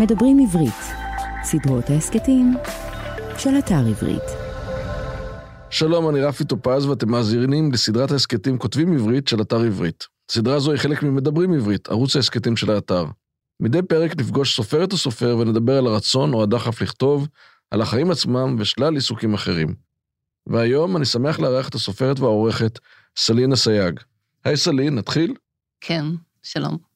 מדברים עברית, סדרות ההסכתים של אתר עברית. שלום, אני רפי טופז ואתם מאזינים לסדרת ההסכתים כותבים עברית של אתר עברית. סדרה זו היא חלק ממדברים עברית, ערוץ ההסכתים של האתר. מדי פרק נפגוש סופרת או סופר ונדבר על הרצון או הדחף לכתוב, על החיים עצמם ושלל עיסוקים אחרים. והיום אני שמח לארח את הסופרת והעורכת סלין אסייג. היי סלין, נתחיל? כן, שלום.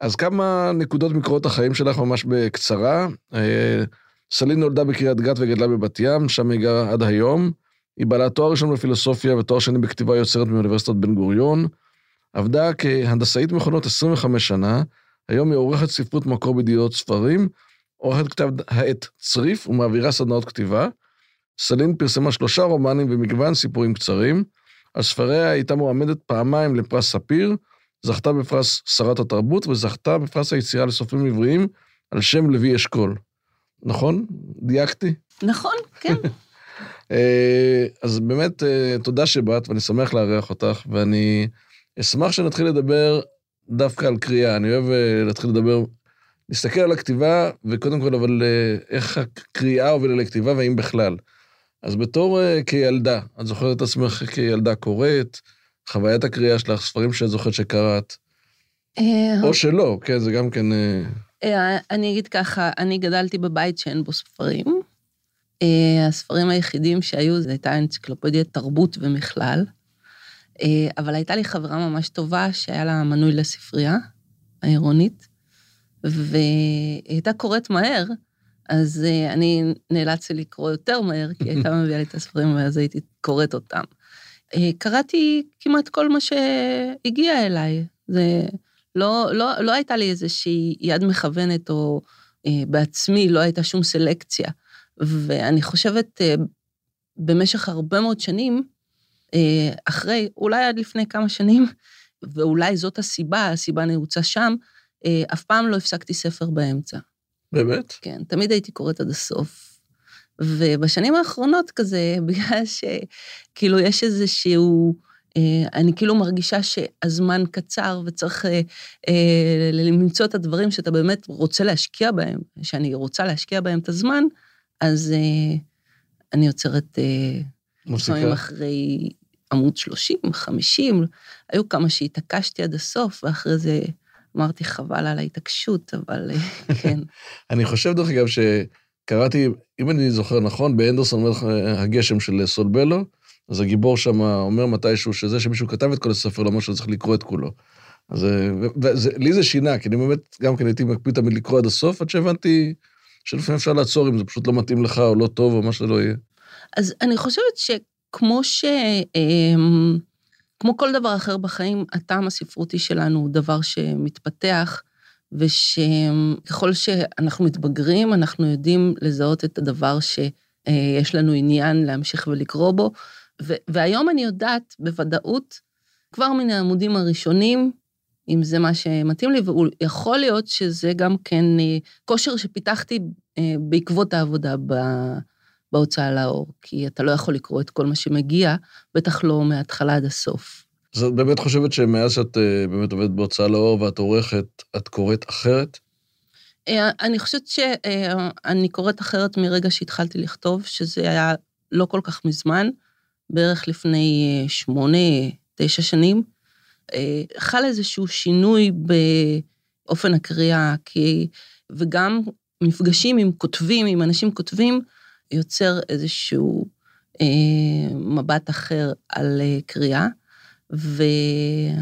אז כמה נקודות מקורות החיים שלך ממש בקצרה. אה, סלין נולדה בקריית גת וגדלה בבת ים, שם היא גרה עד היום. היא בעלת תואר ראשון בפילוסופיה ותואר שני בכתיבה יוצרת מאוניברסיטת בן גוריון. עבדה כהנדסאית מכונות 25 שנה, היום היא עורכת ספרות מקור בידיעות ספרים, עורכת כתב העת צריף ומעבירה סדנאות כתיבה. סלין פרסמה שלושה רומנים ומגוון סיפורים קצרים. על ספריה הייתה מועמדת פעמיים לפרס ספיר, זכתה בפרס שרת התרבות וזכתה בפרס היצירה לסופרים עבריים על שם לוי אשכול. נכון? דייקתי? נכון, כן. אה, אז באמת, אה, תודה שבאת, ואני שמח לארח אותך, ואני אשמח שנתחיל לדבר דווקא על קריאה. אני אוהב אה, להתחיל לדבר, להסתכל על הכתיבה, וקודם כל, אבל איך הקריאה הובילה לכתיבה, והאם בכלל. אז בתור כילדה, את זוכרת את עצמך כילדה קוראת, חוויית הקריאה שלך, ספרים שאת זוכרת שקראת, או שלא, כן, זה גם כן... אני אגיד ככה, אני גדלתי בבית שאין בו ספרים. הספרים היחידים שהיו, זו הייתה אנציקלופדיית תרבות ומכלל. אבל הייתה לי חברה ממש טובה שהיה לה מנוי לספרייה העירונית, והיא הייתה קוראת מהר, אז אני נאלצתי לקרוא יותר מהר, כי היא הייתה מביאה לי את הספרים ואז הייתי קוראת אותם. קראתי כמעט כל מה שהגיע אליי. זה לא, לא, לא הייתה לי איזושהי יד מכוונת, או אה, בעצמי לא הייתה שום סלקציה. ואני חושבת, אה, במשך הרבה מאוד שנים, אה, אחרי, אולי עד לפני כמה שנים, ואולי זאת הסיבה, הסיבה נעוצה שם, אה, אף פעם לא הפסקתי ספר באמצע. באמת? כן, תמיד הייתי קוראת עד הסוף. ובשנים האחרונות כזה, בגלל שכאילו יש איזשהו, אה, אני כאילו מרגישה שהזמן קצר וצריך אה, אה, למצוא את הדברים שאתה באמת רוצה להשקיע בהם, שאני רוצה להשקיע בהם את הזמן, אז אני יוצרת... מוסיקה? אחרי עמוד 30, 50, היו כמה שהתעקשתי עד הסוף, ואחרי זה אמרתי, חבל על ההתעקשות, אבל כן. אני חושב, דרך אגב, ש... קראתי, אם אני זוכר נכון, באנדרסון מלך הגשם של סולבלו, אז הגיבור שם אומר מתישהו שזה שמישהו כתב את כל הספר, למרות שהוא צריך לקרוא את כולו. אז לי זה שינה, כי אני באמת, גם כן הייתי מקפיד תמיד לקרוא עד הסוף, עד שהבנתי שלפעמים אפשר לעצור אם זה פשוט לא מתאים לך או לא טוב או מה שלא יהיה. אז אני חושבת שכמו ש... אמ, כמו כל דבר אחר בחיים, הטעם הספרותי שלנו הוא דבר שמתפתח, ושככל שאנחנו מתבגרים, אנחנו יודעים לזהות את הדבר שיש לנו עניין להמשיך ולקרוא בו. והיום אני יודעת בוודאות, כבר מן העמודים הראשונים, אם זה מה שמתאים לי, ויכול להיות שזה גם כן אה, כושר שפיתחתי אה, בעקבות העבודה בהוצאה לאור, כי אתה לא יכול לקרוא את כל מה שמגיע, בטח לא מההתחלה עד הסוף. אז את באמת חושבת שמאז שאת אה, באמת עובדת בהוצאה לאור ואת עורכת, את קוראת אחרת? אה, אני חושבת שאני אה, קוראת אחרת מרגע שהתחלתי לכתוב, שזה היה לא כל כך מזמן, בערך לפני שמונה, תשע שנים. חל איזשהו שינוי באופן הקריאה, כי, וגם מפגשים עם כותבים, עם אנשים כותבים, יוצר איזשהו אה, מבט אחר על אה, קריאה. ואני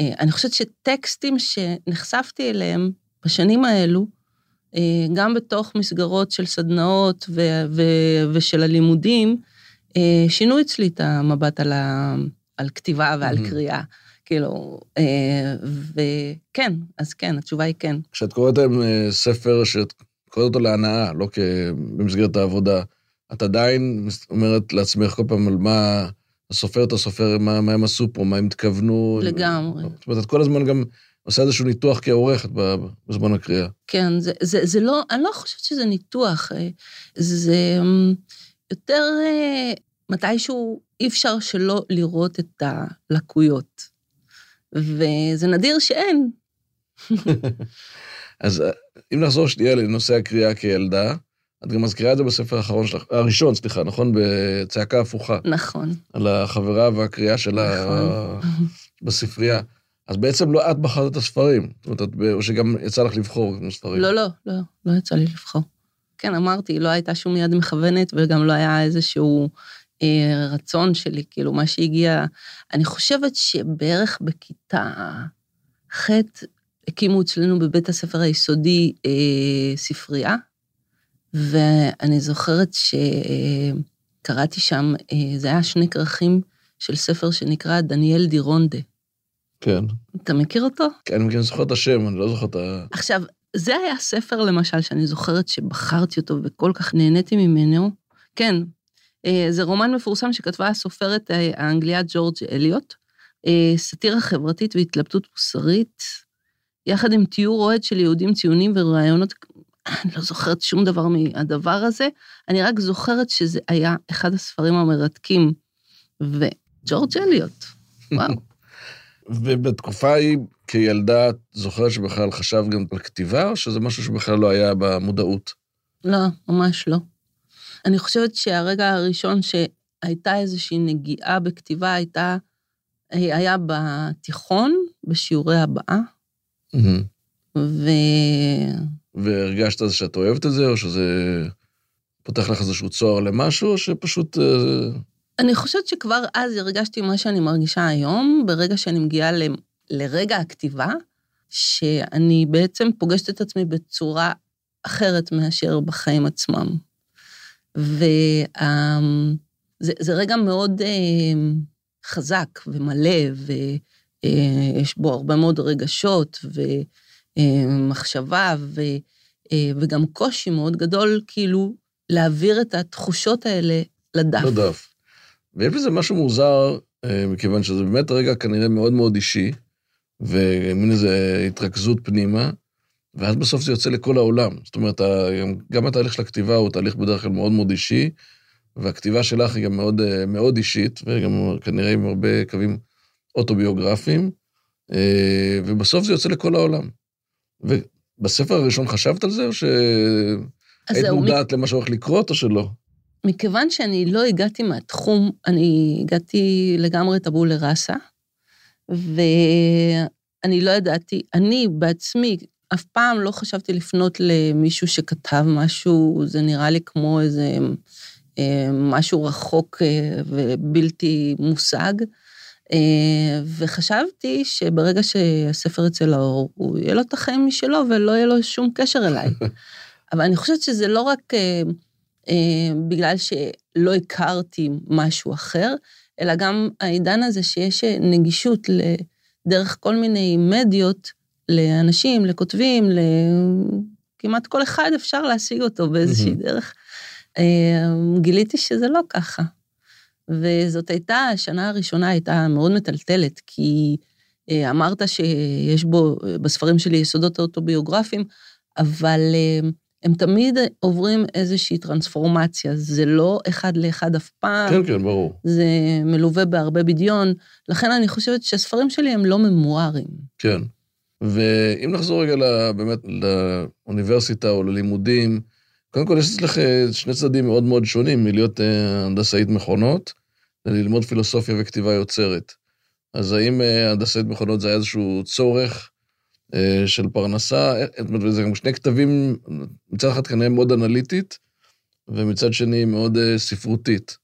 אה, חושבת שטקסטים שנחשפתי אליהם בשנים האלו, אה, גם בתוך מסגרות של סדנאות ו- ו- ושל הלימודים, אה, שינו אצלי את המבט על, ה- על כתיבה ועל mm-hmm. קריאה. כאילו, וכן, אז כן, התשובה היא כן. כשאת קוראת היום ספר שאת קוראת אותו להנאה, לא במסגרת העבודה, את עדיין אומרת לעצמך כל פעם על מה, הסופר את הסופר, מה, מה הם עשו פה, מה הם התכוונו. לגמרי. זאת אומרת, את כל הזמן גם עושה איזשהו ניתוח כעורכת בזמן הקריאה. כן, זה, זה, זה לא, אני לא חושבת שזה ניתוח, אה, זה אמ, יותר אה, מתישהו אי אפשר שלא לראות את הלקויות. וזה נדיר שאין. אז אם נחזור שנייה לנושא הקריאה כילדה, את גם מזכירה את זה בספר האחרון שלך, הראשון, סליחה, נכון? בצעקה הפוכה. נכון. על החברה והקריאה שלה נכון. בספרייה. אז בעצם לא את בחרת את הספרים, זאת אומרת, את, או שגם יצא לך לבחור ספרים. לא, לא, לא, לא יצא לי לבחור. כן, אמרתי, לא הייתה שום יד מכוונת, וגם לא היה איזשהו אה, רצון שלי, כאילו, מה שהגיע... אני חושבת שבערך בכיתה ח' הקימו אצלנו בבית הספר היסודי אה, ספרייה, ואני זוכרת שקראתי שם, אה, זה היה שני כרכים של ספר שנקרא דניאל דירונדה. כן. אתה מכיר אותו? כן, אני זוכר את השם, אני לא זוכר את ה... עכשיו, זה היה ספר, למשל, שאני זוכרת שבחרתי אותו וכל כך נהניתי ממנו. כן, אה, זה רומן מפורסם שכתבה הסופרת אה, האנגליה ג'ורג' אליוט, סאטירה חברתית והתלבטות מוסרית, יחד עם תיאור אוהד של יהודים ציונים ורעיונות, אני לא זוכרת שום דבר מהדבר הזה, אני רק זוכרת שזה היה אחד הספרים המרתקים. וג'ורג' אליוט, וואו. ובתקופה ההיא, כילדה, את זוכרת שבכלל חשב גם על כתיבה, או שזה משהו שבכלל לא היה במודעות? לא, ממש לא. אני חושבת שהרגע הראשון שהייתה איזושהי נגיעה בכתיבה הייתה, היה בתיכון, בשיעורי הבאה. ו... והרגשת שאת אוהבת את זה, או שזה פותח לך איזשהו צוהר למשהו, או שפשוט... אה, אני חושבת שכבר אז הרגשתי מה שאני מרגישה היום, ברגע שאני מגיעה ל... לרגע הכתיבה, שאני בעצם פוגשת את עצמי בצורה אחרת מאשר בחיים עצמם. וזה רגע מאוד אמ, חזק ומלא, ויש בו הרבה מאוד רגשות ומחשבה, אה, וגם קושי מאוד גדול, כאילו, להעביר את התחושות האלה לדף. לדף. ויש בזה משהו מוזר, אה, מכיוון שזה באמת רגע כנראה מאוד מאוד אישי, ומין איזו התרכזות פנימה, ואז בסוף זה יוצא לכל העולם. זאת אומרת, גם התהליך של הכתיבה הוא תהליך בדרך כלל מאוד מאוד אישי, והכתיבה שלך היא גם מאוד, אה, מאוד אישית, וגם כנראה עם הרבה קווים אוטוביוגרפיים, ובסוף זה יוצא לכל העולם. ובספר הראשון חשבת על זה, או שהיית מודעת מ... למה שהולך לקרות, או שלא? מכיוון שאני לא הגעתי מהתחום, אני הגעתי לגמרי טבולה ראסה, ואני לא ידעתי, אני בעצמי אף פעם לא חשבתי לפנות למישהו שכתב משהו, זה נראה לי כמו איזה אה, משהו רחוק אה, ובלתי מושג. אה, וחשבתי שברגע שהספר יצא לאור, הוא יהיה לו את החיים משלו ולא יהיה לו שום קשר אליי. אבל אני חושבת שזה לא רק בגלל שלא הכרתי משהו אחר, אלא גם העידן הזה שיש נגישות דרך כל מיני מדיות לאנשים, לכותבים, לכמעט כל אחד אפשר להשיג אותו באיזושהי. דרך. אה, גיליתי שזה לא ככה. וזאת הייתה, השנה הראשונה הייתה מאוד מטלטלת, כי אה, אמרת שיש בו, בספרים שלי יסודות אוטוביוגרפיים, אבל אה, הם תמיד עוברים איזושהי טרנספורמציה, זה לא אחד לאחד אף פעם. כן, כן, ברור. זה מלווה בהרבה בדיון, לכן אני חושבת שהספרים שלי הם לא ממוארים. כן. ואם נחזור רגע באמת לאוניברסיטה או ללימודים, קודם כל יש אצלך שני צדדים מאוד מאוד שונים מלהיות אה, הנדסאית מכונות, ללמוד פילוסופיה וכתיבה יוצרת. אז האם אה, הנדסאית מכונות זה היה איזשהו צורך של פרנסה? אומרת, זה גם שני כתבים, מצד אחד כנראה מאוד אנליטית, ומצד שני מאוד ספרותית.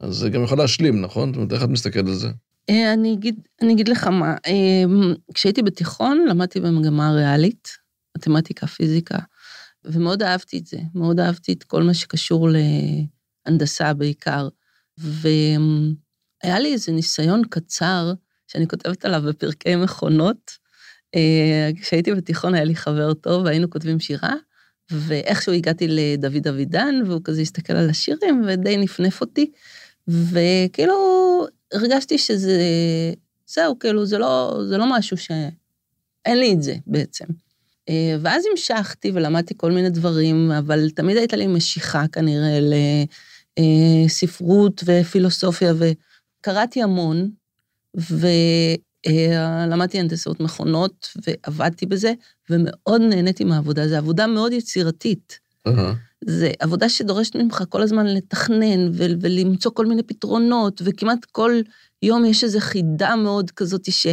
אז זה גם יכול להשלים, נכון? זאת אומרת, איך את מסתכלת על זה? אה, אני אגיד, אני אגיד לך מה, אמ, כשהייתי בתיכון למדתי במגמה ריאלית, מתמטיקה, פיזיקה, ומאוד אהבתי את זה, מאוד אהבתי את כל מה שקשור להנדסה בעיקר. והיה לי איזה ניסיון קצר, שאני כותבת עליו בפרקי מכונות. אה, כשהייתי בתיכון היה לי חבר טוב, והיינו כותבים שירה, ואיכשהו הגעתי לדוד אבידן, והוא כזה הסתכל על השירים ודי נפנף אותי, וכאילו הרגשתי שזה, זהו, כאילו, זה לא, זה לא משהו ש... אין לי את זה בעצם. אה, ואז המשכתי ולמדתי כל מיני דברים, אבל תמיד הייתה לי משיכה כנראה לספרות ופילוסופיה, וקראתי המון, ו... אה, למדתי הנדסאות מכונות ועבדתי בזה, ומאוד נהניתי מהעבודה. זו עבודה מאוד יצירתית. אהה. זה עבודה שדורשת ממך כל הזמן לתכנן ו- ולמצוא כל מיני פתרונות, וכמעט כל יום יש איזו חידה מאוד כזאת ש-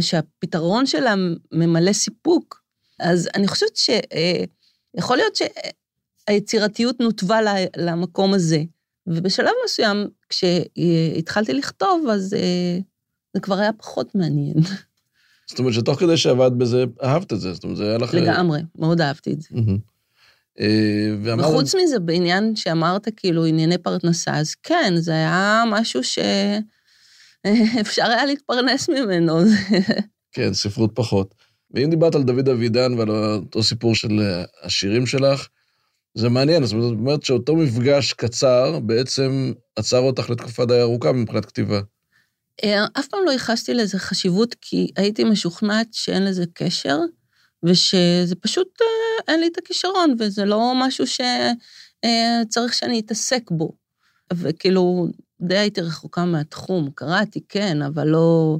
שהפתרון שלה ממלא סיפוק. אז אני חושבת שיכול להיות שהיצירתיות נותבה ל- למקום הזה, ובשלב מסוים, כשהתחלתי לכתוב, אז אה, זה כבר היה פחות מעניין. זאת אומרת שתוך כדי שעבדת בזה, אהבת את זה, זאת אומרת, זה היה לך... לגמרי, מאוד אהבתי את זה. אה, ואמרת... וחוץ מזה, בעניין שאמרת, כאילו, ענייני פרנסה, אז כן, זה היה משהו שאפשר היה להתפרנס ממנו. כן, ספרות פחות. ואם דיברת על דוד אבידן ועל אותו סיפור של אה, השירים שלך, זה מעניין, זאת אומרת שאותו מפגש קצר בעצם עצר אותך לתקופה די ארוכה מבחינת כתיבה. אה, אף פעם לא ייחסתי לזה חשיבות, כי הייתי משוכנעת שאין לזה קשר, ושזה פשוט, אה, אין לי את הכישרון, וזה לא משהו שצריך שאני אתעסק בו. וכאילו, די הייתי רחוקה מהתחום, קראתי, כן, אבל לא,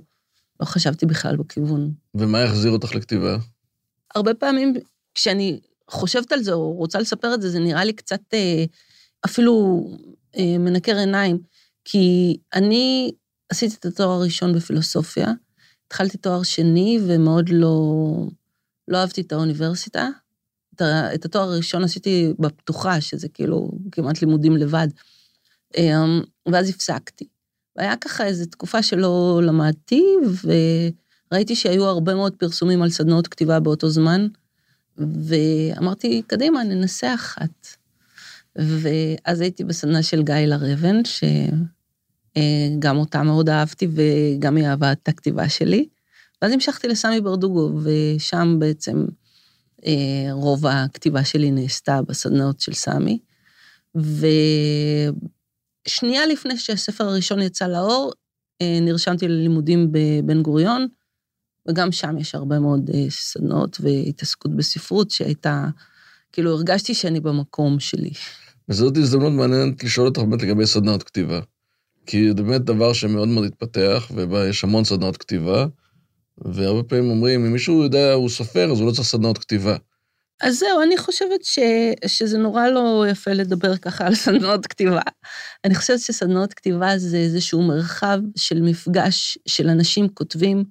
לא חשבתי בכלל בכיוון. ומה החזיר אותך לכתיבה? הרבה פעמים כשאני חושבת על זה או רוצה לספר את זה, זה נראה לי קצת אה, אפילו אה, מנקר עיניים, כי אני עשיתי את התואר הראשון בפילוסופיה, התחלתי תואר שני ומאוד לא, לא אהבתי את האוניברסיטה. את התואר הראשון עשיתי בפתוחה, שזה כאילו כמעט לימודים לבד, אה, ואז הפסקתי. והיה ככה איזו תקופה שלא למדתי, וראיתי שהיו הרבה מאוד פרסומים על סדנאות כתיבה באותו זמן, ואמרתי, קדימה, ננסה אחת. ואז הייתי בסדנה של גיא לרבן, שגם אותה מאוד אהבתי, וגם היא אהבה את הכתיבה שלי. ואז המשכתי לסמי ברדוגו, ושם בעצם אה, רוב הכתיבה שלי נעשתה בסדנאות של סמי. ושנייה לפני שהספר הראשון יצא לאור, אה, נרשמתי ללימודים בבן גוריון, וגם שם יש הרבה מאוד אה, סדנאות והתעסקות בספרות שהייתה, כאילו הרגשתי שאני במקום שלי. וזאת הזדמנות מעניינת לשאול אותך באמת לגבי סדנאות כתיבה. כי זה באמת דבר שמאוד מאוד התפתח, ויש המון סדנאות כתיבה, והרבה פעמים אומרים, אם מישהו יודע, הוא סופר, אז הוא לא צריך סדנאות כתיבה. אז זהו, אני חושבת ש, שזה נורא לא יפה לדבר ככה על סדנאות כתיבה. אני חושבת שסדנאות כתיבה זה איזשהו מרחב של מפגש של אנשים כותבים,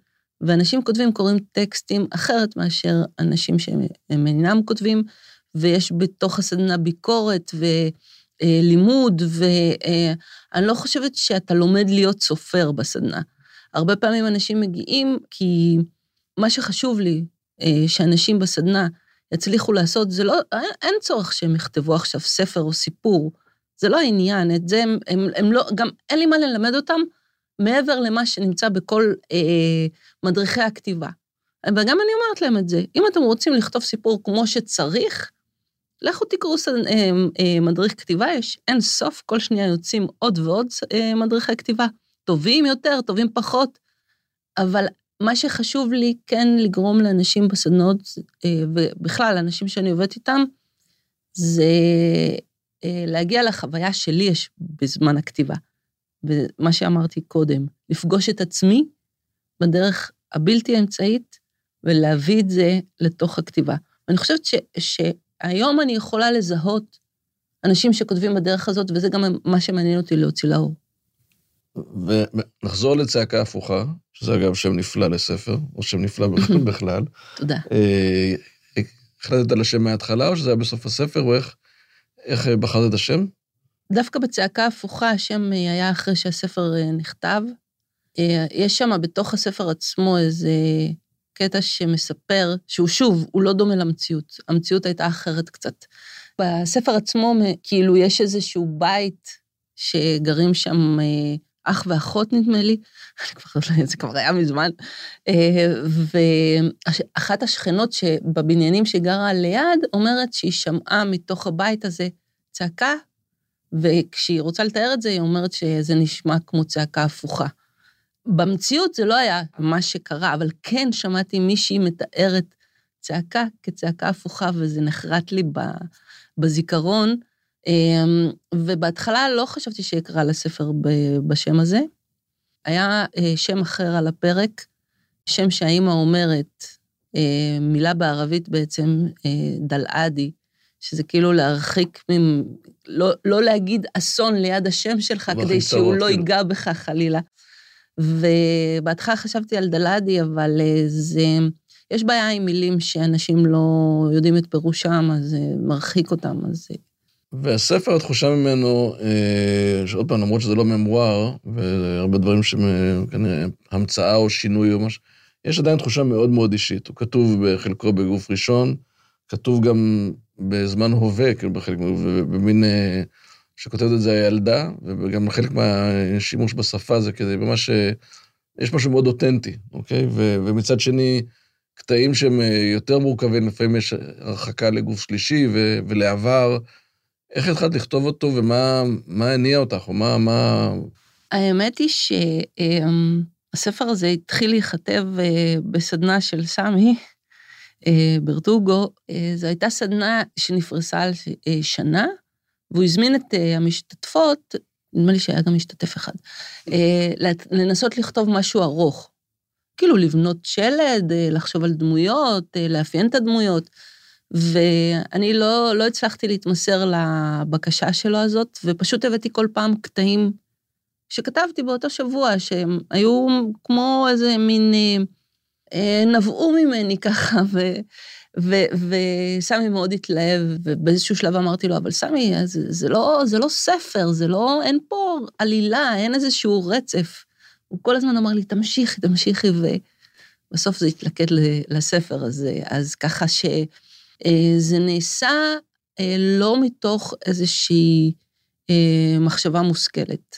ואנשים כותבים קוראים טקסטים אחרת מאשר אנשים שהם אינם כותבים, ויש בתוך הסדנה ביקורת ולימוד, ואני לא חושבת שאתה לומד להיות סופר בסדנה. הרבה פעמים אנשים מגיעים כי מה שחשוב לי, אה, שאנשים בסדנה יצליחו לעשות, זה לא, אין צורך שהם יכתבו עכשיו ספר או סיפור, זה לא העניין, את זה הם, הם, הם לא, גם אין לי מה ללמד אותם מעבר למה שנמצא בכל אה, מדריכי הכתיבה. וגם אני אומרת להם את זה, אם אתם רוצים לכתוב סיפור כמו שצריך, לכו תקראו אה, אה, מדריך כתיבה, יש אין סוף, כל שנייה יוצאים עוד ועוד אה, מדריכי כתיבה, טובים יותר, טובים פחות, אבל מה שחשוב לי כן לגרום לאנשים בסדנאות, ובכלל, אנשים שאני עובדת איתם, זה להגיע לחוויה שלי יש בזמן הכתיבה. ומה שאמרתי קודם, לפגוש את עצמי בדרך הבלתי אמצעית, ולהביא את זה לתוך הכתיבה. ואני חושבת ש, שהיום אני יכולה לזהות אנשים שכותבים בדרך הזאת, וזה גם מה שמעניין אותי להוציא לאור. ונחזור לצעקה הפוכה, שזה אגב שם נפלא לספר, או שם נפלא בכלל. תודה. החלטת על השם מההתחלה, או שזה היה בסוף הספר, או איך, איך בחרת את השם? דווקא בצעקה הפוכה, השם היה אחרי שהספר נכתב. יש שם בתוך הספר עצמו איזה קטע שמספר, שהוא שוב, הוא לא דומה למציאות. המציאות הייתה אחרת קצת. בספר עצמו, כאילו, יש איזשהו בית שגרים שם אח ואחות, נדמה לי, זה כבר היה מזמן, ואחת השכנות שבבניינים שגרה ליד, אומרת שהיא שמעה מתוך הבית הזה צעקה, וכשהיא רוצה לתאר את זה, היא אומרת שזה נשמע כמו צעקה הפוכה. במציאות זה לא היה מה שקרה, אבל כן שמעתי מישהי מתארת צעקה כצעקה הפוכה, וזה נחרט לי בזיכרון. ובהתחלה לא חשבתי שאקרא לספר בשם הזה. היה שם אחר על הפרק, שם שהאימא אומרת, אה, מילה בערבית בעצם, אה, דלעדי, שזה כאילו להרחיק, ממ... לא, לא להגיד אסון ליד השם שלך, כדי שהוא לא. ייגע בך חלילה. ובהתחלה חשבתי על דלעדי, אבל אה, זה... יש בעיה עם מילים שאנשים לא יודעים את פירושם, אז זה מרחיק אותם, אז... והספר, התחושה ממנו, אה, שעוד פעם, למרות שזה לא ממואר, והרבה דברים שהם כנראה המצאה או שינוי או משהו, יש עדיין תחושה מאוד מאוד אישית. הוא כתוב בחלקו בגוף ראשון, כתוב גם בזמן הווה, כאילו בחלק, במין, אה, שכותבת את זה הילדה, וגם חלק מהשימוש בשפה זה כדי ממש, אה, יש משהו מאוד אותנטי, אוקיי? ו, ומצד שני, קטעים שהם יותר מורכבים, לפעמים יש הרחקה לגוף שלישי ו, ולעבר. איך התחלת לכתוב אותו ומה הניע אותך, או מה... מה... האמת היא שהספר הזה התחיל להיכתב אה, בסדנה של סמי אה, ברטוגו. אה, זו הייתה סדנה שנפרסה על שנה, והוא הזמין את המשתתפות, נדמה לי שהיה גם משתתף אחד, לנסות לכתוב משהו ארוך. כאילו לבנות שלד, לחשוב על דמויות, לאפיין את הדמויות. ואני לא, לא הצלחתי להתמסר לבקשה שלו הזאת, ופשוט הבאתי כל פעם קטעים שכתבתי באותו שבוע, שהם היו כמו איזה מין, אה, נבעו ממני ככה, ו, ו, וסמי מאוד התלהב, ובאיזשהו שלב אמרתי לו, אבל סמי, זה, זה, לא, זה לא ספר, זה לא, אין פה עלילה, אין איזשהו רצף. הוא כל הזמן אמר לי, תמשיכי, תמשיכי, ובסוף זה התלכד לספר הזה. אז ככה ש... אה, נעשה אה, לא מתוך איזושהי אה, מחשבה מושכלת.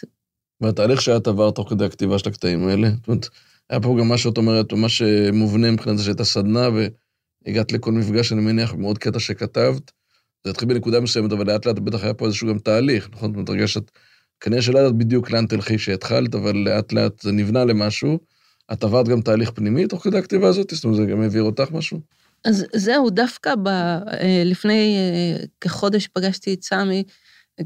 והתהליך שאת עברת תוך כדי הכתיבה של הקטעים האלה, זאת אומרת, היה פה גם מה שאת אומרת, מה שמובנה מבחינת זה שהייתה סדנה, והגעת לכל מפגש, אני מניח, מאוד קטע שכתבת. זה התחיל בנקודה מסוימת, אבל לאט לאט בטח היה פה איזשהו גם תהליך, נכון? זאת אומרת, הרגשת, כנראה שלא יודעת בדיוק לאן תלכי שהתחלת, אבל לאט לאט זה נבנה למשהו. את עברת גם תהליך פנימי תוך כדי הכתיבה הזאת? זאת אומרת, זה גם העביר אותך משהו? אז זהו, דווקא ב, אה, לפני אה, כחודש פגשתי את סמי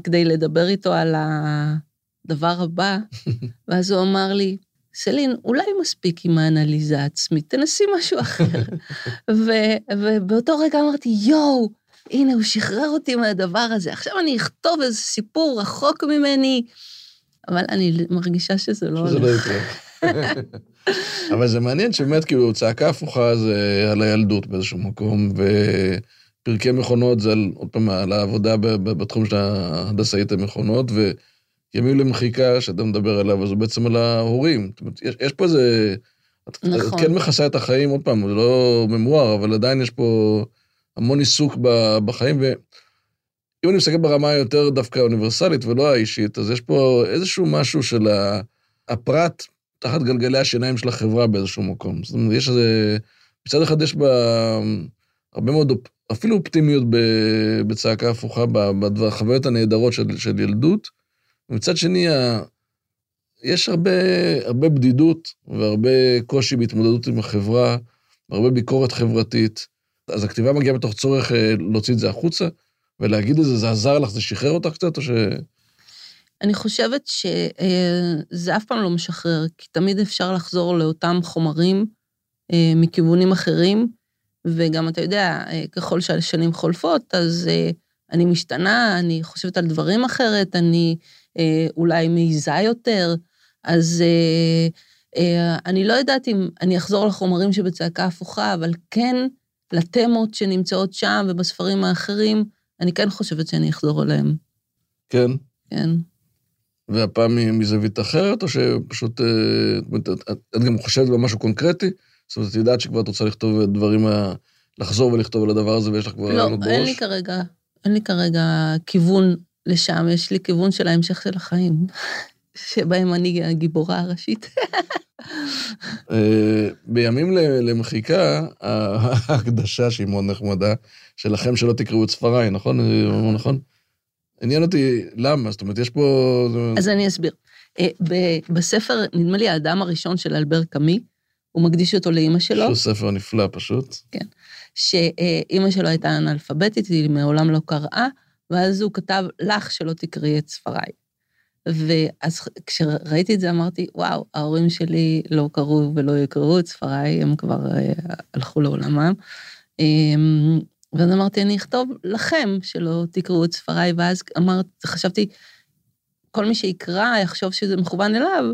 כדי לדבר איתו על הדבר הבא, ואז הוא אמר לי, סלין, אולי מספיק עם האנליזה העצמית, תנסי משהו אחר. ו- ובאותו רגע אמרתי, יואו, הנה, הוא שחרר אותי מהדבר הזה, עכשיו אני אכתוב איזה סיפור רחוק ממני, אבל אני מרגישה שזה לא שזה לא הולך. לא יקרה. אבל זה מעניין שבאמת, כאילו, צעקה הפוכה זה על הילדות באיזשהו מקום, ופרקי מכונות זה על, עוד פעם, על העבודה בתחום של ההנדסאית המכונות, וימים למחיקה, שאתה מדבר עליו, אז זה בעצם על ההורים. זאת אומרת, יש, יש פה איזה... נכון. את כן מכסה את החיים, עוד פעם, זה לא ממואר, אבל עדיין יש פה המון עיסוק בחיים, ואם אני מסתכל ברמה היותר דווקא האוניברסלית ולא האישית, אז יש פה איזשהו משהו של הפרט תחת גלגלי השיניים של החברה באיזשהו מקום. זאת אומרת, יש איזה... מצד אחד יש בה הרבה מאוד, אפילו אופטימיות בצעקה הפוכה, בחוויות הנהדרות של, של ילדות, ומצד שני, יש הרבה, הרבה בדידות והרבה קושי בהתמודדות עם החברה, הרבה ביקורת חברתית. אז הכתיבה מגיעה בתוך צורך אה, להוציא את זה החוצה, ולהגיד את זה, זה עזר לך, זה שחרר אותך קצת, או ש... אני חושבת שזה אף פעם לא משחרר, כי תמיד אפשר לחזור לאותם חומרים אה, מכיוונים אחרים, וגם, אתה יודע, אה, ככל שהשנים חולפות, אז אה, אני משתנה, אני חושבת על דברים אחרת, אני אולי מעיזה יותר, אז אני לא יודעת אם אני אחזור לחומרים שבצעקה הפוכה, אבל כן לתמות שנמצאות שם ובספרים האחרים, אני כן חושבת שאני אחזור אליהם. כן? כן. והפעם מזווית אחרת, או שפשוט, אה, את גם חושבת במשהו קונקרטי? זאת אומרת, את יודעת שכבר את רוצה לכתוב דברים, לחזור ולכתוב על הדבר הזה, ויש לך כבר לא, בראש? לא, אין לי כרגע, אין לי כרגע כיוון לשם, יש לי כיוון של ההמשך של החיים, שבהם אני הגיבורה הראשית. אה, בימים למחיקה, ההקדשה שהיא מאוד נחמדה, שלכם שלא תקראו את ספריי, נכון? נכון? עניין אותי למה, זאת אומרת, יש פה... אז אני אסביר. אה, בספר, נדמה לי, האדם הראשון של אלבר קאמי, הוא מקדיש אותו לאימא שלו. שהוא ספר נפלא פשוט. כן. שאימא שלו הייתה אנאלפביתית, היא מעולם לא קראה, ואז הוא כתב לך שלא תקראי את ספריי. ואז כשראיתי את זה אמרתי, וואו, ההורים שלי לא קראו ולא יקראו את ספריי, הם כבר אה, הלכו לעולמם. אמ, ואז אמרתי, אני אכתוב לכם שלא תקראו את ספריי, ואז אמרתי, חשבתי, כל מי שיקרא יחשוב שזה מכוון אליו.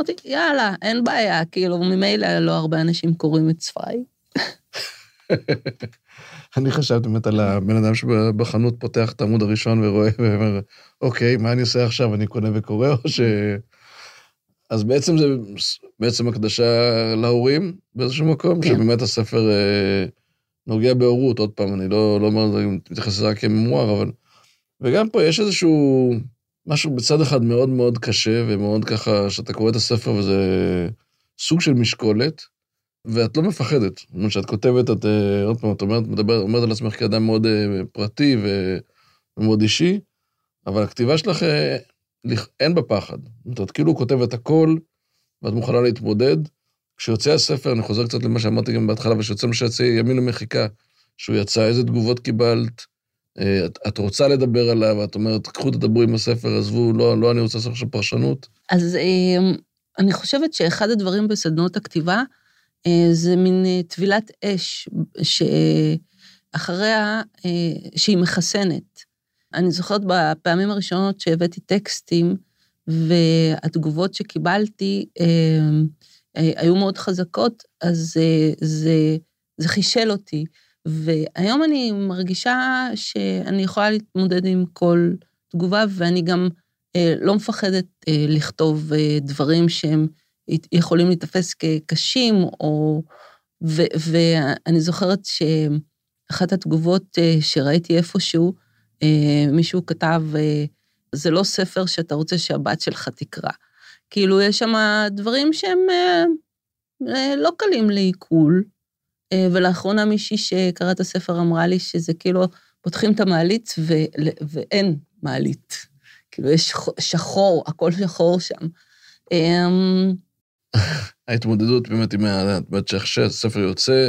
אמרתי, יאללה, אין בעיה, כאילו, ממילא לא הרבה אנשים קוראים את ספריי. אני חשבתי באמת על הבן אדם שבחנות פותח את העמוד הראשון ורואה ואומר, אוקיי, מה אני עושה עכשיו? אני קונה וקורא או ש... אז בעצם זה בעצם הקדשה להורים באיזשהו מקום, כן. שבאמת הספר אה, נוגע בהורות, עוד פעם, אני לא, לא אומר, אני מתייחס לזה רק כממואר, אבל... וגם פה יש איזשהו משהו בצד אחד מאוד מאוד קשה, ומאוד ככה, שאתה קורא את הספר וזה סוג של משקולת, ואת לא מפחדת. זאת אומרת, כשאת כותבת, את אה, עוד פעם, את אומרת, מדבר, אומרת על עצמך כאדם מאוד אה, פרטי ומאוד אישי, אבל הכתיבה שלך, אה, אין בה פחד. זאת אומרת, את כאילו כותבת הכל, ואת מוכנה להתמודד. כשיוצא הספר, אני חוזר קצת למה שאמרתי גם בהתחלה, ושיוצא מה שיצא ימין למחיקה, שהוא יצא, איזה תגובות קיבלת, את, את רוצה לדבר עליו, את אומרת, קחו תדברו עם הספר, עזבו, לא, לא אני רוצה לעשות עכשיו פרשנות. אז אני חושבת שאחד הדברים בסדנות הכתיבה, זה מין אה, טבילת אש שאחריה, אה, שהיא מחסנת. אני זוכרת בפעמים הראשונות שהבאתי טקסטים, והתגובות שקיבלתי היו מאוד חזקות, אז זה, זה, זה חישל אותי. והיום אני מרגישה שאני יכולה להתמודד עם כל תגובה, ואני גם לא מפחדת לכתוב דברים שהם יכולים להיתפס כקשים, או... ו, ואני זוכרת שאחת התגובות אה, שראיתי איפשהו, אה, מישהו כתב, אה, זה לא ספר שאתה רוצה שהבת שלך תקרא. כאילו, יש שם דברים שהם לא קלים לעיכול, ולאחרונה מישהי שקרא את הספר אמרה לי שזה כאילו, פותחים את המעלית ו, ואין מעלית. כאילו, יש שחור, הכל שחור שם. ההתמודדות באמת עם ה... את שהספר יוצא,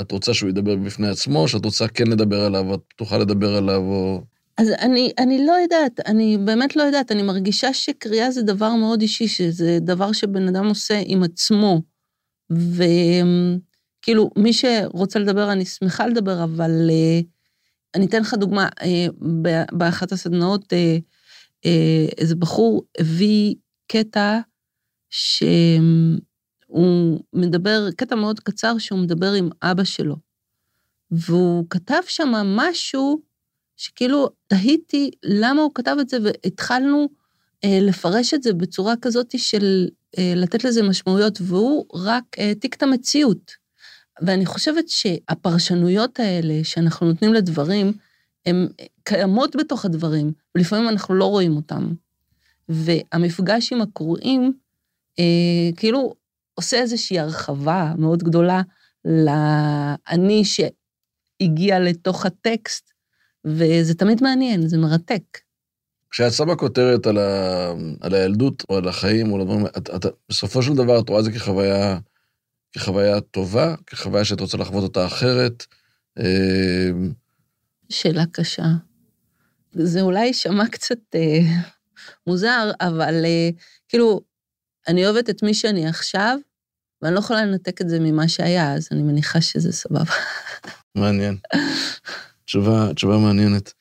את רוצה שהוא ידבר בפני עצמו, שאת רוצה כן לדבר עליו, את פתוחה לדבר עליו, או... אז אני, אני לא יודעת, אני באמת לא יודעת, אני מרגישה שקריאה זה דבר מאוד אישי, שזה דבר שבן אדם עושה עם עצמו. וכאילו, מי שרוצה לדבר, אני שמחה לדבר, אבל uh, אני אתן לך דוגמה, uh, באחת הסדנאות, uh, איזה בחור הביא קטע שהוא מדבר, קטע מאוד קצר שהוא מדבר עם אבא שלו. והוא כתב שם משהו שכאילו תהיתי למה הוא כתב את זה, והתחלנו אה, לפרש את זה בצורה כזאת של אה, לתת לזה משמעויות, והוא רק העתיק את המציאות. ואני חושבת שהפרשנויות האלה שאנחנו נותנים לדברים, הן קיימות בתוך הדברים, ולפעמים אנחנו לא רואים אותם. והמפגש עם הקוראים אה, כאילו עושה איזושהי הרחבה מאוד גדולה לאני שהגיע לתוך הטקסט, וזה תמיד מעניין, זה מרתק. כשאת שמה כותרת על, ה... על הילדות או על החיים או על הדברים, את, את, בסופו של דבר את רואה את זה כחוויה, כחוויה טובה, כחוויה שאת רוצה לחוות אותה אחרת. אה... שאלה קשה. זה אולי יישמע קצת אה, מוזר, אבל אה, כאילו, אני אוהבת את מי שאני עכשיו, ואני לא יכולה לנתק את זה ממה שהיה, אז אני מניחה שזה סבבה. מעניין. תשובה, תשובה מעניינת.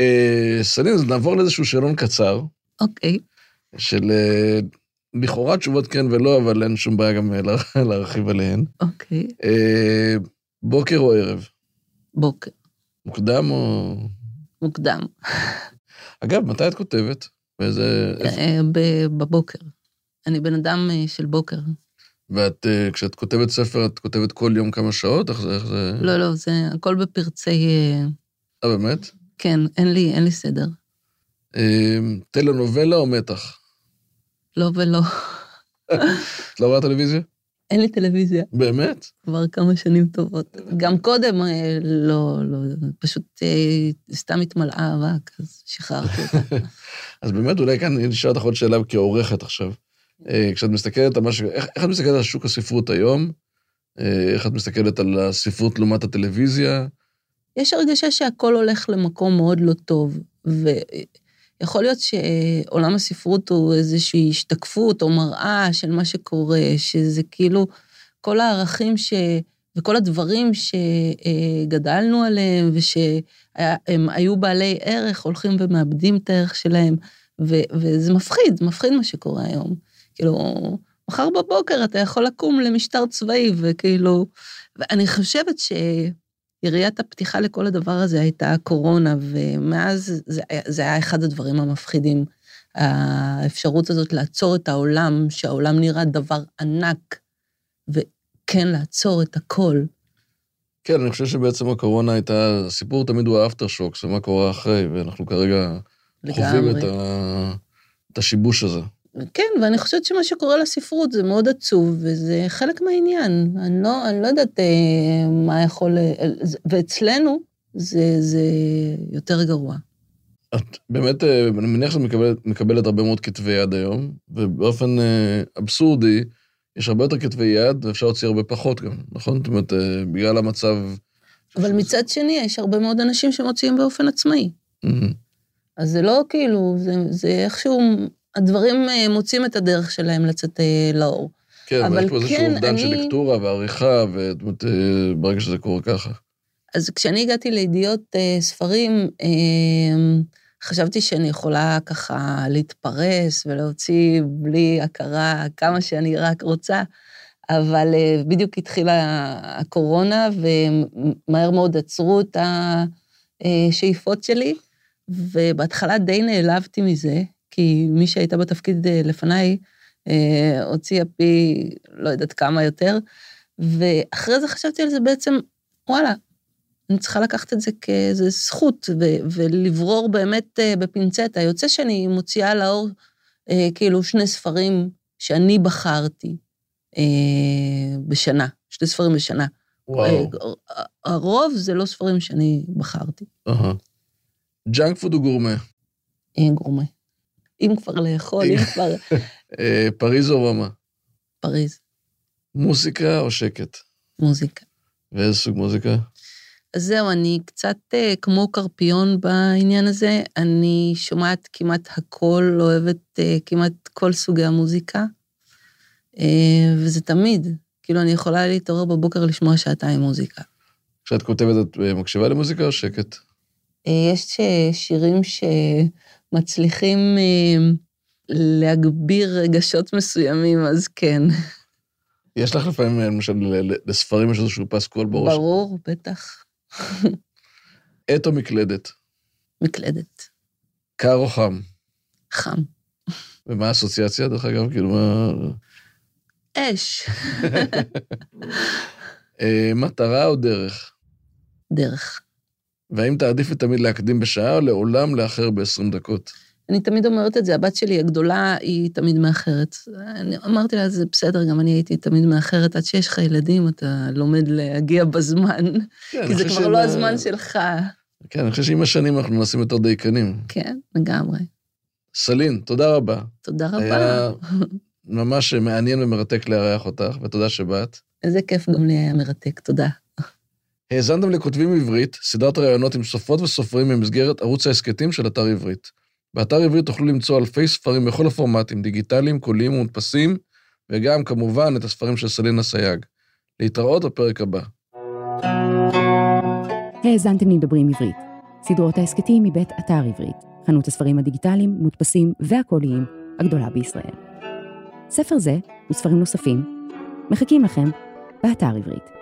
אה, סלין, אז נעבור לאיזשהו שאלון קצר. אוקיי. של אה, לכאורה תשובות כן ולא, אבל אין שום בעיה גם אה, להרחיב עליהן. אוקיי. אה, בוקר או ערב? בוקר. מוקדם או... מוקדם. אגב, מתי את כותבת? באיזה... אה, בבוקר. אני בן אדם אה, של בוקר. ואת, אה, כשאת כותבת ספר, את כותבת כל יום כמה שעות? איך זה... איך זה... לא, לא, זה הכל בפרצי... אה, אה, באמת? כן, אין לי, אין לי סדר. טלנובלה או מתח? לא ולא. את לא רואה טלוויזיה? אין לי טלוויזיה. באמת? כבר כמה שנים טובות. גם קודם לא, לא, פשוט סתם התמלאה אבק, אז שחררתי אותה. אז באמת, אולי כאן אני אשאל אותך עוד שאלה כעורכת עכשיו. אה, כשאת מסתכלת על מה ש... איך, איך את מסתכלת על שוק הספרות היום? אה, איך את מסתכלת על הספרות לעומת הטלוויזיה? יש הרגשה שהכל הולך למקום מאוד לא טוב, יכול להיות שעולם הספרות הוא איזושהי השתקפות או מראה של מה שקורה, שזה כאילו כל הערכים ש... וכל הדברים שגדלנו עליהם ושהם היו בעלי ערך, הולכים ומאבדים את הערך שלהם, ו... וזה מפחיד, מפחיד מה שקורה היום. כאילו, מחר בבוקר אתה יכול לקום למשטר צבאי, וכאילו... ואני חושבת שיריית הפתיחה לכל הדבר הזה הייתה הקורונה, ומאז זה, זה היה אחד הדברים המפחידים. האפשרות הזאת לעצור את העולם, שהעולם נראה דבר ענק, וכן לעצור את הכל. כן, אני חושב שבעצם הקורונה הייתה, הסיפור תמיד הוא האפטר שוקס, ומה קורה אחרי, ואנחנו כרגע לגמרי. חווים את, ה, את השיבוש הזה. כן, ואני חושבת שמה שקורה לספרות זה מאוד עצוב, וזה חלק מהעניין. אני לא, אני לא יודעת אה, מה יכול... אה, ואצלנו זה, זה יותר גרוע. את באמת, אה, אני מניח שאת מקבלת, מקבלת הרבה מאוד כתבי יד היום, ובאופן אה, אבסורדי, יש הרבה יותר כתבי יד, ואפשר להוציא הרבה פחות גם, נכון? זאת אומרת, אה, בגלל המצב... אבל מצד שני, יש הרבה מאוד אנשים שמוציאים באופן עצמאי. Mm-hmm. אז זה לא כאילו, זה, זה איכשהו הדברים אה, מוצאים את הדרך שלהם לצאת אה, לאור. כן, אבל יש פה איזשהו כן, אובדן אני... של לקטורה ועריכה, וברגע אה, שזה קורה ככה. אז כשאני הגעתי לידיעות ספרים, חשבתי שאני יכולה ככה להתפרס ולהוציא בלי הכרה כמה שאני רק רוצה, אבל בדיוק התחילה הקורונה, ומהר מאוד עצרו את השאיפות שלי, ובהתחלה די נעלבתי מזה, כי מי שהייתה בתפקיד אה, לפניי אה, הוציאה פי לא יודעת כמה יותר, ואחרי זה חשבתי על זה בעצם, וואלה, אני צריכה לקחת את זה כאיזה זכות, ו- ולברור באמת אה, בפינצטה. יוצא שאני מוציאה לאור כאילו שני ספרים שאני בחרתי בשנה, שני ספרים בשנה. וואו. הרוב זה לא ספרים שאני בחרתי. ג'אנק פוד או גורמה? גורמה. אם כבר לאכול, אם כבר... אה, פריז או רומא? פריז. מוזיקה או שקט? מוזיקה. ואיזה סוג מוזיקה? אז זהו, אני קצת אה, כמו קרפיון בעניין הזה. אני שומעת כמעט הכל, אוהבת אה, כמעט כל סוגי המוזיקה, וזה תמיד. כאילו, אני יכולה להתעורר בבוקר לשמוע שעתיים מוזיקה. כשאת כותבת, את מקשיבה למוזיקה או שקט? Uh, יש שירים ש... מצליחים אה, להגביר רגשות מסוימים, אז כן. יש לך לפעמים, למשל, לספרים יש איזשהו פסקול בראש? ברור, בטח. עט או מקלדת? מקלדת. קר או חם? חם. ומה האסוציאציה, דרך אגב? כאילו, מה... אש. אה, מטרה או דרך? דרך. והאם תעדיפי תמיד להקדים בשעה או לעולם לאחר ב-20 דקות? אני תמיד אומרת את זה, הבת שלי הגדולה היא תמיד מאחרת. אני אמרתי לה, זה בסדר, גם אני הייתי תמיד מאחרת. עד שיש לך ילדים, אתה לומד להגיע בזמן, כן, כי זה כבר לא הזמן שלך. כן, אני חושב שעם השנים אנחנו נעשים יותר דייקנים. כן, לגמרי. סלין, תודה רבה. תודה רבה. היה ממש מעניין ומרתק לארח אותך, ותודה שבאת. איזה כיף גם לי היה מרתק, תודה. האזנתם לכותבים עברית, סדרת ראיונות עם סופרות וסופרים במסגרת ערוץ ההסכתים של אתר עברית. באתר עברית תוכלו למצוא אלפי ספרים בכל הפורמטים, דיגיטליים, קוליים ומודפסים, וגם, כמובן, את הספרים של סלינה סייג. להתראות בפרק הבא. האזנתם לדברים עברית, סדרות ההסכתים מבית אתר עברית, חנות הספרים הדיגיטליים, מודפסים והקוליים הגדולה בישראל. ספר זה וספרים נוספים מחכים לכם באתר עברית.